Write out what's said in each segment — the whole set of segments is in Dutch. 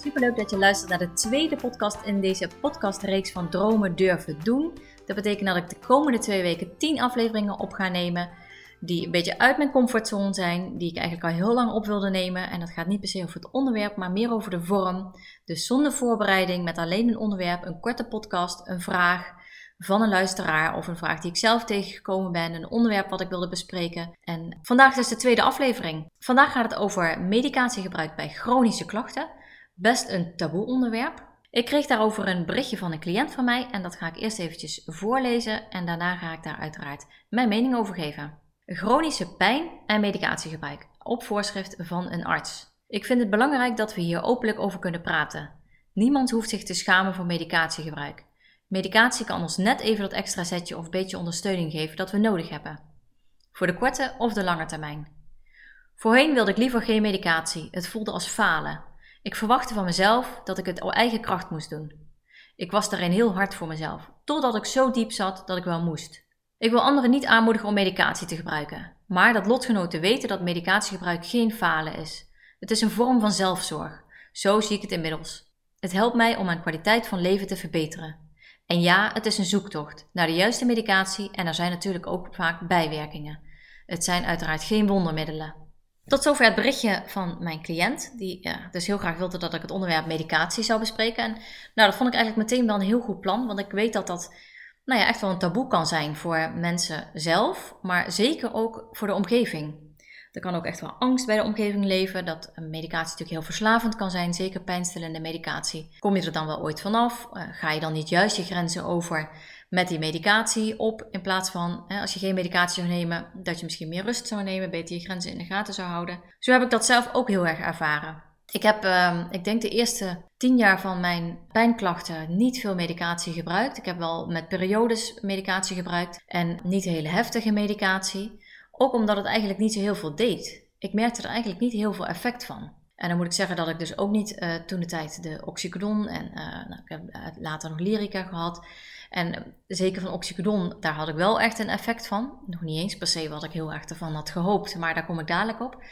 Superleuk dat je luistert naar de tweede podcast in deze podcastreeks van Dromen Durven Doen. Dat betekent dat ik de komende twee weken tien afleveringen op ga nemen die een beetje uit mijn comfortzone zijn, die ik eigenlijk al heel lang op wilde nemen. En dat gaat niet per se over het onderwerp, maar meer over de vorm. Dus zonder voorbereiding, met alleen een onderwerp, een korte podcast, een vraag van een luisteraar of een vraag die ik zelf tegengekomen ben, een onderwerp wat ik wilde bespreken. En vandaag is dus de tweede aflevering. Vandaag gaat het over medicatiegebruik bij chronische klachten. Best een taboe onderwerp. Ik kreeg daarover een berichtje van een cliënt van mij en dat ga ik eerst eventjes voorlezen en daarna ga ik daar uiteraard mijn mening over geven. Chronische pijn en medicatiegebruik op voorschrift van een arts. Ik vind het belangrijk dat we hier openlijk over kunnen praten. Niemand hoeft zich te schamen voor medicatiegebruik. Medicatie kan ons net even dat extra zetje of beetje ondersteuning geven dat we nodig hebben. Voor de korte of de lange termijn. Voorheen wilde ik liever geen medicatie. Het voelde als falen. Ik verwachtte van mezelf dat ik het op eigen kracht moest doen. Ik was daarin heel hard voor mezelf, totdat ik zo diep zat dat ik wel moest. Ik wil anderen niet aanmoedigen om medicatie te gebruiken, maar dat lotgenoten weten dat medicatiegebruik geen falen is. Het is een vorm van zelfzorg. Zo zie ik het inmiddels. Het helpt mij om mijn kwaliteit van leven te verbeteren. En ja, het is een zoektocht naar de juiste medicatie en er zijn natuurlijk ook vaak bijwerkingen. Het zijn uiteraard geen wondermiddelen. Tot zover het berichtje van mijn cliënt, die dus heel graag wilde dat ik het onderwerp medicatie zou bespreken. En nou, dat vond ik eigenlijk meteen wel een heel goed plan, want ik weet dat dat nou ja, echt wel een taboe kan zijn voor mensen zelf, maar zeker ook voor de omgeving. Er kan ook echt wel angst bij de omgeving leven, dat medicatie natuurlijk heel verslavend kan zijn, zeker pijnstillende medicatie. Kom je er dan wel ooit vanaf? Uh, ga je dan niet juist je grenzen over met die medicatie op, in plaats van hè, als je geen medicatie zou nemen, dat je misschien meer rust zou nemen, beter je grenzen in de gaten zou houden. Zo heb ik dat zelf ook heel erg ervaren. Ik heb, uh, ik denk de eerste tien jaar van mijn pijnklachten niet veel medicatie gebruikt. Ik heb wel met periodes medicatie gebruikt en niet hele heftige medicatie. Ook omdat het eigenlijk niet zo heel veel deed. Ik merkte er eigenlijk niet heel veel effect van. En dan moet ik zeggen dat ik dus ook niet uh, toen de tijd de oxycodon en uh, nou, ik heb eh, later nog lyrica gehad. En zeker van oxycodon, daar had ik wel echt een effect van. Nog niet eens per se wat ik heel erg ervan had gehoopt, maar daar kom ik dadelijk op.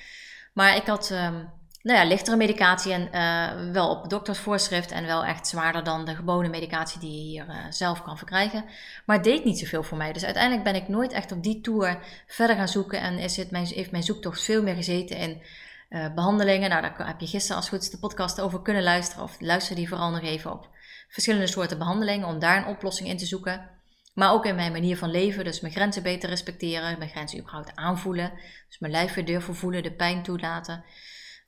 Maar ik had um, nou ja, lichtere medicatie en uh, wel op doktersvoorschrift en wel echt zwaarder dan de gewone medicatie die je hier uh, zelf kan verkrijgen. Maar het deed niet zoveel voor mij. Dus uiteindelijk ben ik nooit echt op die tour verder gaan zoeken en is het mijn, heeft mijn zoektocht veel meer gezeten in behandelingen. Nou, daar heb je gisteren als goed de podcast over kunnen luisteren of luister die vooral nog even op verschillende soorten behandelingen om daar een oplossing in te zoeken. Maar ook in mijn manier van leven, dus mijn grenzen beter respecteren, mijn grenzen überhaupt aanvoelen. Dus mijn lijf weer durven voelen, de pijn toelaten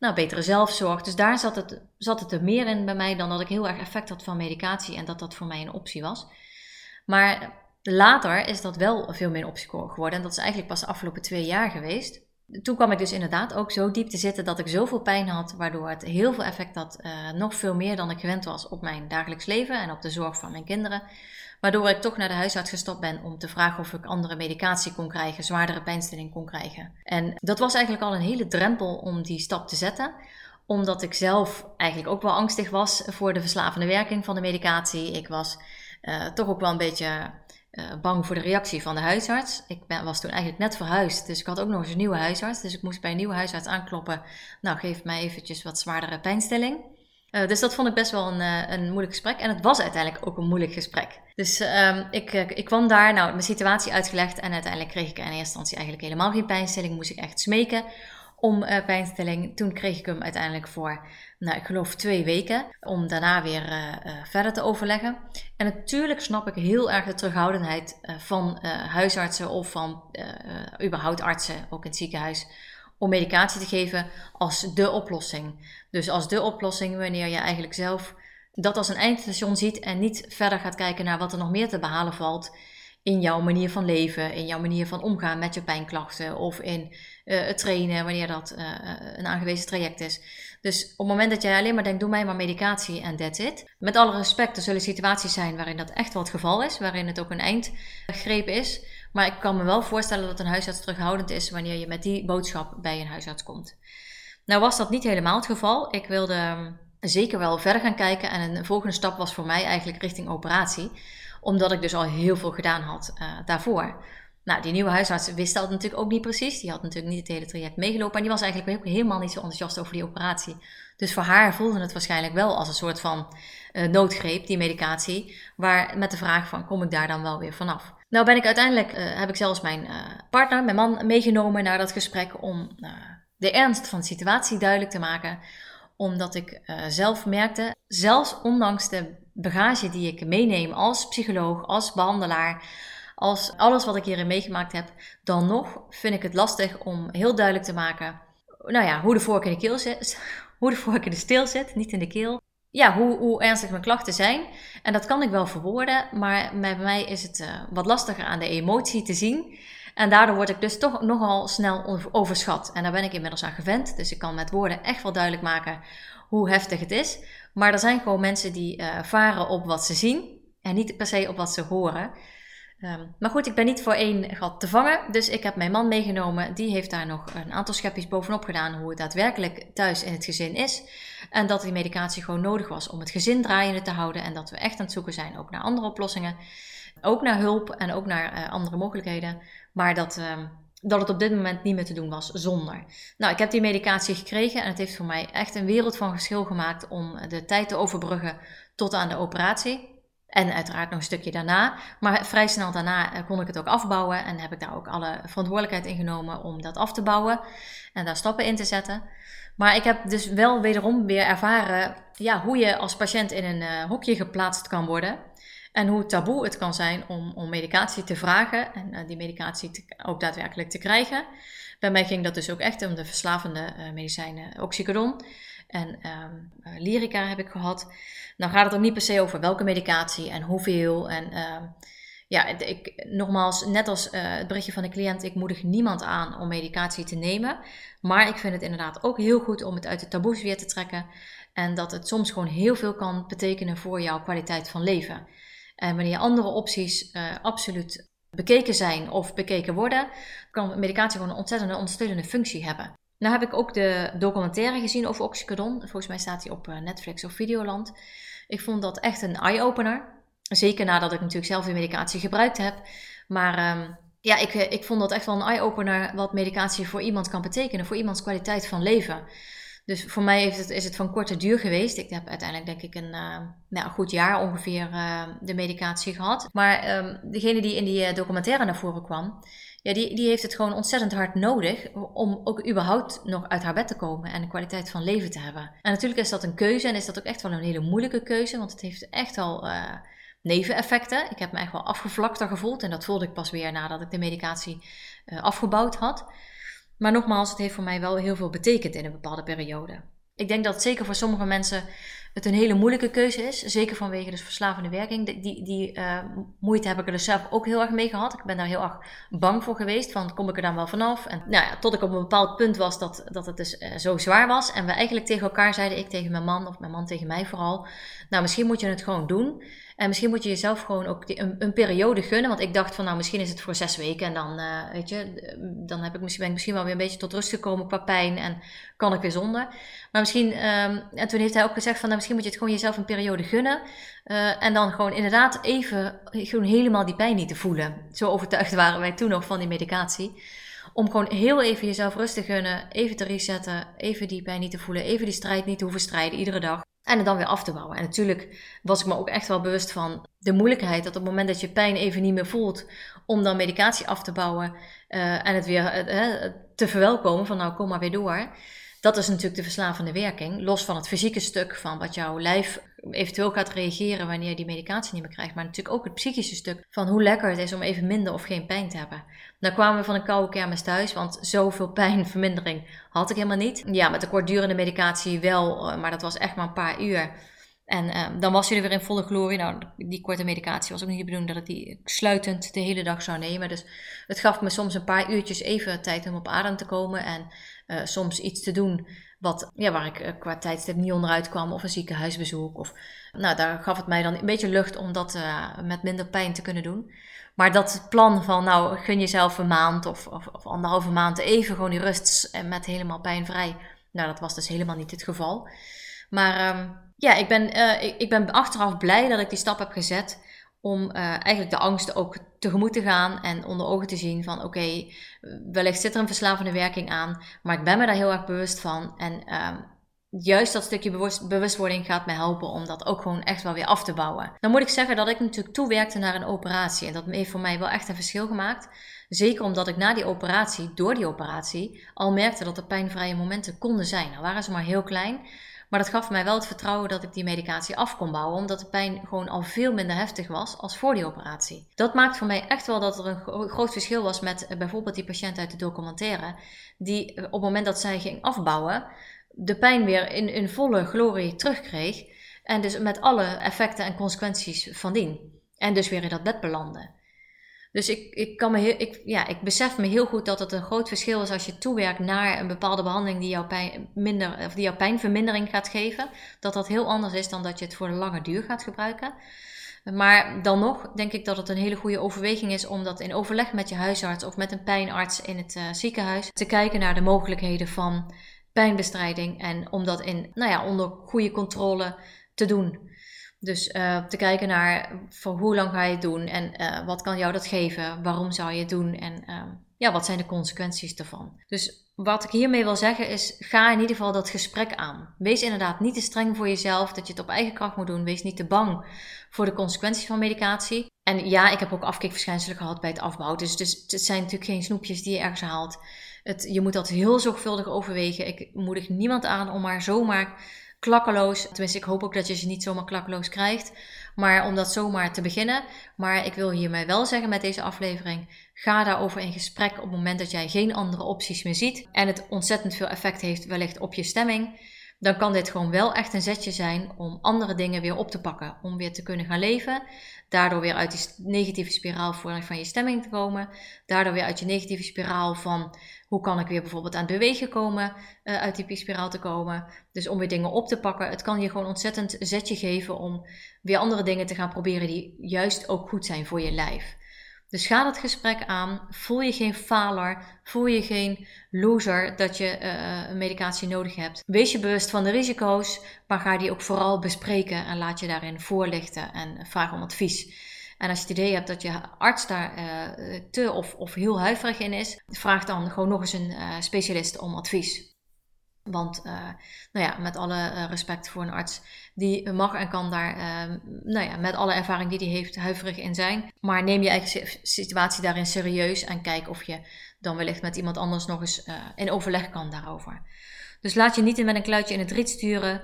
nou, betere zelfzorg. Dus daar zat het, zat het er meer in bij mij dan dat ik heel erg effect had van medicatie en dat dat voor mij een optie was. Maar later is dat wel veel meer een optie geworden en dat is eigenlijk pas de afgelopen twee jaar geweest. Toen kwam ik dus inderdaad ook zo diep te zitten dat ik zoveel pijn had, waardoor het heel veel effect had, uh, nog veel meer dan ik gewend was op mijn dagelijks leven en op de zorg van mijn kinderen. Waardoor ik toch naar de huisarts gestapt ben om te vragen of ik andere medicatie kon krijgen, zwaardere pijnstilling kon krijgen. En dat was eigenlijk al een hele drempel om die stap te zetten omdat ik zelf eigenlijk ook wel angstig was voor de verslavende werking van de medicatie. Ik was uh, toch ook wel een beetje uh, bang voor de reactie van de huisarts. Ik ben, was toen eigenlijk net verhuisd, dus ik had ook nog eens een nieuwe huisarts. Dus ik moest bij een nieuwe huisarts aankloppen. Nou, geef mij eventjes wat zwaardere pijnstilling. Uh, dus dat vond ik best wel een, uh, een moeilijk gesprek. En het was uiteindelijk ook een moeilijk gesprek. Dus um, ik, ik kwam daar, nou, mijn situatie uitgelegd. En uiteindelijk kreeg ik in eerste instantie eigenlijk helemaal geen pijnstilling. Moest ik echt smeken om pijnstilling. Toen kreeg ik hem uiteindelijk voor, nou, ik geloof twee weken. Om daarna weer verder te overleggen. En natuurlijk snap ik heel erg de terughoudendheid van huisartsen of van überhaupt artsen, ook in het ziekenhuis om medicatie te geven als de oplossing. Dus als de oplossing wanneer je eigenlijk zelf dat als een eindstation ziet en niet verder gaat kijken naar wat er nog meer te behalen valt in jouw manier van leven, in jouw manier van omgaan met je pijnklachten of in het trainen wanneer dat een aangewezen traject is. Dus op het moment dat jij alleen maar denkt, doe mij maar medicatie en that's it. Met alle respect, er zullen situaties zijn waarin dat echt wel het geval is, waarin het ook een eindgreep is. Maar ik kan me wel voorstellen dat een huisarts terughoudend is wanneer je met die boodschap bij een huisarts komt. Nou was dat niet helemaal het geval. Ik wilde ehm, zeker wel verder gaan kijken en een volgende stap was voor mij eigenlijk richting operatie. Omdat ik dus al heel veel gedaan had uh, daarvoor. Nou, die nieuwe huisarts wist dat natuurlijk ook niet precies. Die had natuurlijk niet het hele traject meegelopen. En die was eigenlijk ook helemaal niet zo enthousiast over die operatie. Dus voor haar voelde het waarschijnlijk wel als een soort van uh, noodgreep, die medicatie. Waar met de vraag van, kom ik daar dan wel weer vanaf? Nou ben ik uiteindelijk, uh, heb ik zelfs mijn uh, partner, mijn man, meegenomen naar dat gesprek om de ernst van de situatie duidelijk te maken. Omdat ik zelf merkte, zelfs ondanks de bagage die ik meeneem als psycholoog, als behandelaar als alles wat ik hierin meegemaakt heb, dan nog vind ik het lastig om heel duidelijk te maken, nou ja, hoe de vork in de hoe in de steel zit, niet in de keel. Ja, hoe, hoe ernstig mijn klachten zijn. En dat kan ik wel verwoorden, maar bij mij is het uh, wat lastiger aan de emotie te zien. En daardoor word ik dus toch nogal snel overschat. En daar ben ik inmiddels aan gewend. Dus ik kan met woorden echt wel duidelijk maken hoe heftig het is. Maar er zijn gewoon mensen die uh, varen op wat ze zien en niet per se op wat ze horen. Um, maar goed, ik ben niet voor één gat te vangen. Dus ik heb mijn man meegenomen. Die heeft daar nog een aantal schepjes bovenop gedaan. Hoe het daadwerkelijk thuis in het gezin is. En dat die medicatie gewoon nodig was om het gezin draaiende te houden. En dat we echt aan het zoeken zijn ook naar andere oplossingen. Ook naar hulp en ook naar uh, andere mogelijkheden. Maar dat, uh, dat het op dit moment niet meer te doen was zonder. Nou, ik heb die medicatie gekregen. En het heeft voor mij echt een wereld van verschil gemaakt om de tijd te overbruggen tot aan de operatie. En uiteraard nog een stukje daarna. Maar vrij snel daarna eh, kon ik het ook afbouwen. En heb ik daar ook alle verantwoordelijkheid in genomen om dat af te bouwen. En daar stappen in te zetten. Maar ik heb dus wel wederom weer ervaren ja, hoe je als patiënt in een uh, hokje geplaatst kan worden. En hoe taboe het kan zijn om, om medicatie te vragen en uh, die medicatie ook daadwerkelijk te krijgen. Bij mij ging dat dus ook echt om de verslavende uh, medicijnen Oxycodon en um, Lyrica heb ik gehad. Nou gaat het ook niet per se over welke medicatie en hoeveel. En uh, ja, ik, nogmaals, net als uh, het berichtje van de cliënt, ik moedig niemand aan om medicatie te nemen. Maar ik vind het inderdaad ook heel goed om het uit de taboes weer te trekken. En dat het soms gewoon heel veel kan betekenen voor jouw kwaliteit van leven. En wanneer andere opties uh, absoluut bekeken zijn of bekeken worden, kan medicatie gewoon een ontzettende ondersteunende functie hebben. Nou heb ik ook de documentaire gezien over Oxycodon. Volgens mij staat die op eh, Netflix of Videoland. Ik vond dat echt een eye-opener. Zeker nadat ik natuurlijk zelf die medicatie gebruikt heb. Maar ehm, ja, ik, eh, ik vond dat echt wel een eye-opener wat medicatie voor iemand kan betekenen. Voor iemands kwaliteit van leven. Dus voor mij heeft het, is het van korte duur geweest. Ik heb uiteindelijk denk ik een, uh, nou, een goed jaar ongeveer de medicatie gehad. Maar um, degene die in die documentaire naar voren kwam, ja, die, die heeft het gewoon ontzettend hard nodig om ook überhaupt nog uit haar bed te komen en een kwaliteit van leven te hebben. En natuurlijk is dat een keuze en is dat ook echt wel een hele moeilijke keuze, want het heeft echt al uh, neveneffecten. Ik heb me echt wel afgevlakter gevoeld en dat voelde ik pas weer nadat ik de medicatie uh, afgebouwd had. Maar nogmaals, het heeft voor mij wel heel veel betekend in een bepaalde periode. Ik denk dat zeker voor sommige mensen het een hele moeilijke keuze is. Zeker vanwege de verslavende werking. Die, die uh, moeite heb ik er dus zelf ook heel erg mee gehad. Ik ben daar heel erg bang voor geweest. Van kom ik er dan wel vanaf? En nou ja, tot ik op een bepaald punt was dat, dat het dus uh, zo zwaar was. En we eigenlijk tegen elkaar zeiden, ik tegen mijn man of mijn man tegen mij vooral. Nou, misschien moet je het gewoon doen. En misschien moet je jezelf gewoon ook een, een, periode gunnen. Want ik dacht van nou, misschien is het voor zes weken. En dan, uh, weet je, dan heb ik misschien, ben ik misschien wel weer een beetje tot rust gekomen qua pijn. En kan ik weer zonder. Maar misschien, um, en toen heeft hij ook gezegd van nou, misschien moet je het gewoon jezelf een periode gunnen. Uh, en dan gewoon inderdaad even, gewoon helemaal die pijn niet te voelen. Zo overtuigd waren wij toen nog van die medicatie. Om gewoon heel even jezelf rust te gunnen, even te resetten, even die pijn niet te voelen, even die strijd niet te hoeven strijden iedere dag. En het dan weer af te bouwen. En natuurlijk was ik me ook echt wel bewust van de moeilijkheid dat op het moment dat je pijn even niet meer voelt, om dan medicatie af te bouwen uh, en het weer uh, te verwelkomen van nou kom maar weer door. Dat is natuurlijk de verslavende werking. Los van het fysieke stuk van wat jouw lijf eventueel gaat reageren wanneer je die medicatie niet meer krijgt. Maar natuurlijk ook het psychische stuk van hoe lekker het is om even minder of geen pijn te hebben. Dan kwamen we van een koude kermis thuis, want zoveel pijnvermindering had ik helemaal niet. Ja, met de kortdurende medicatie wel, eh, maar dat was echt maar een paar uur. En ehm, dan was hij er weer in volle glorie. Nou, die korte medicatie was ook niet de bedoeling dat ik die sluitend de hele dag zou nemen. Dus het gaf me soms een paar uurtjes even tijd om op adem te komen. En uh, soms iets te doen wat, ja, waar ik uh, qua tijdstip niet onderuit kwam. Of een ziekenhuisbezoek. Of, nou, daar gaf het mij dan een beetje lucht om dat uh, met minder pijn te kunnen doen. Maar dat plan van, nou, gun jezelf een maand of, of, of anderhalve maand even gewoon die rust met helemaal pijnvrij. Nou, dat was dus helemaal niet het geval. Maar um, ja, ik ben, ik, ik, ben achteraf blij dat ik die stap heb gezet om uh, eigenlijk de angst ook tegemoet te gaan en onder ogen te zien van oké, wellicht zit er een verslavende werking aan, maar ik ben me daar heel erg bewust van en um, juist dat stukje bewust, bewustwording gaat me helpen om dat ook gewoon echt wel weer af te bouwen. Dan moet ik zeggen dat ik natuurlijk toewerkte naar een operatie en dat heeft voor mij wel echt een verschil gemaakt. Zeker omdat ik na die operatie, door die operatie, al merkte dat er pijnvrije momenten konden zijn. Nou waren ze maar heel klein, maar dat gaf mij wel het vertrouwen dat ik die medicatie af kon bouwen, omdat de pijn gewoon al veel minder heftig was als voor die operatie. Dat maakt voor mij echt wel dat er een groot verschil was met eh, bijvoorbeeld die patiënt uit de documentaire, die eh, op het moment dat zij ging afbouwen, de pijn weer in, in volle glorie terugkreeg. En dus met alle effecten en consequenties van dien. En dus weer in dat bed belandde. Dus ik, ik, kan me heel, ik, ja, ik besef me heel goed dat het een groot verschil is als je toewerkt naar een bepaalde behandeling die jouw, pijn, minder, of die jouw pijnvermindering gaat geven. Dat dat heel anders is dan dat je het voor de lange duur gaat gebruiken. Maar dan nog denk ik dat het een hele goede overweging is om dat in overleg met je huisarts of met een pijnarts in het uh, ziekenhuis te kijken naar de mogelijkheden van pijnbestrijding en om dat in, nou ja, onder goede controle te doen. Dus uh, te kijken naar voor hoe lang ga je het doen en uh, wat kan jou dat geven, waarom zou je het doen en uh, ja, wat zijn de consequenties ervan. Dus wat ik hiermee wil zeggen is, ga in ieder geval dat gesprek aan. Wees inderdaad niet te streng voor jezelf, dat je het op eigen kracht moet doen. Wees niet te bang voor de consequenties van medicatie. En ja, ik heb ook afkikverschijnselen gehad bij het afbouwen. Dus, dus het zijn natuurlijk geen snoepjes die je ergens haalt. Het, je moet dat heel zorgvuldig overwegen. Ik moedig niemand aan om maar zomaar klakkeloos. Tenminste, ik hoop ook dat je ze niet zomaar klakkeloos krijgt. Maar om dat zomaar te beginnen. Maar ik wil hiermee wel zeggen met deze aflevering. Ga daarover in gesprek op het moment dat jij geen andere opties meer ziet. En het ontzettend veel effect heeft wellicht op je stemming. Dan kan dit gewoon wel echt een zetje zijn om andere dingen weer op te pakken. Om weer te kunnen gaan leven. Daardoor weer uit die negatieve spiraal van je stemming te komen. Daardoor weer uit je negatieve spiraal van hoe kan ik weer bijvoorbeeld aan het bewegen komen, uh, uit die spiraal te komen. Dus om weer dingen op te pakken. Het kan je gewoon ontzettend zetje geven om weer andere dingen te gaan proberen die juist ook goed zijn voor je lijf. Dus ga dat gesprek aan. Voel je geen faler. Voel je geen loser dat je uh, een medicatie nodig hebt. Wees je bewust van de risico's, maar ga die ook vooral bespreken en laat je daarin voorlichten en vraag om advies. En als je het idee hebt dat je arts daar uh, te of, of heel huiverig in is, vraag dan gewoon nog eens een uh, specialist om advies. Want uh, nou ja, met alle respect voor een arts, die mag en kan daar, uh, nou ja, met alle ervaring die hij heeft, huiverig in zijn. Maar neem je eigen situatie daarin serieus en kijk of je dan wellicht met iemand anders nog eens in overleg kan daarover. Dus laat je niet met een kluitje in het riet sturen.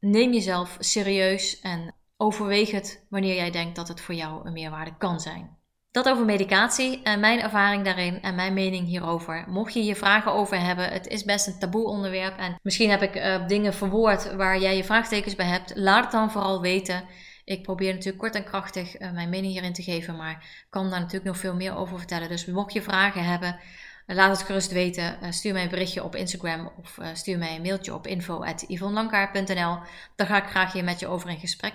Neem jezelf serieus en overweeg het wanneer jij denkt dat het voor jou een meerwaarde kan zijn. Dat over medicatie en mijn ervaring daarin en mijn mening hierover. Mocht je hier vragen over hebben, het is best een taboe onderwerp en misschien heb ik uh, dingen verwoord waar jij je vraagtekens bij hebt. Laat het dan vooral weten. Ik probeer natuurlijk kort en krachtig uh, mijn mening hierin te geven, maar kan daar natuurlijk nog veel meer over vertellen. Dus mocht je vragen hebben, laat het gerust weten. Stuur mij een berichtje op Instagram of stuur mij een mailtje op info.yvonnelankaart.nl. Dan ga ik graag hier met je over in gesprek.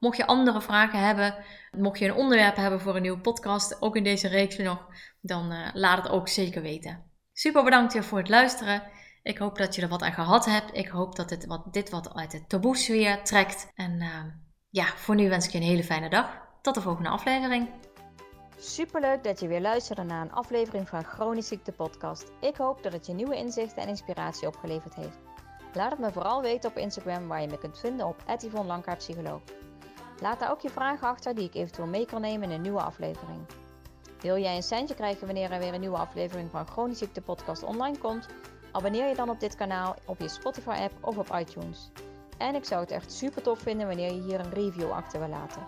Mocht je andere vragen hebben, mocht je een onderwerp hebben voor een nieuwe podcast, ook in deze reeks nog, dan uh, laat het ook zeker weten. Super bedankt weer voor het luisteren. Ik hoop dat je er wat aan gehad hebt. Ik hoop dat dit wat, dit wat uit de taboe sfeer trekt. En uh, ja, voor nu wens ik je een hele fijne dag. Tot de volgende aflevering. Superleuk dat je weer luisterde naar een aflevering van Chronisch Ziekte Podcast. Ik hoop dat het je nieuwe inzichten en inspiratie opgeleverd heeft. Laat het me vooral weten op Instagram waar je me kunt vinden op Yvonne. Laat daar ook je vragen achter die ik eventueel mee kan nemen in een nieuwe aflevering. Wil jij een centje krijgen wanneer er weer een nieuwe aflevering van Chronisch Ziekte Podcast online komt? Abonneer je dan op dit kanaal op je Spotify app of op iTunes. En ik zou het echt super tof vinden wanneer je hier een review achter wil laten.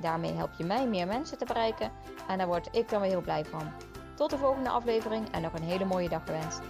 Daarmee help je mij meer mensen te bereiken en daar word ik dan weer heel blij van. Tot de volgende aflevering en nog een hele mooie dag gewenst.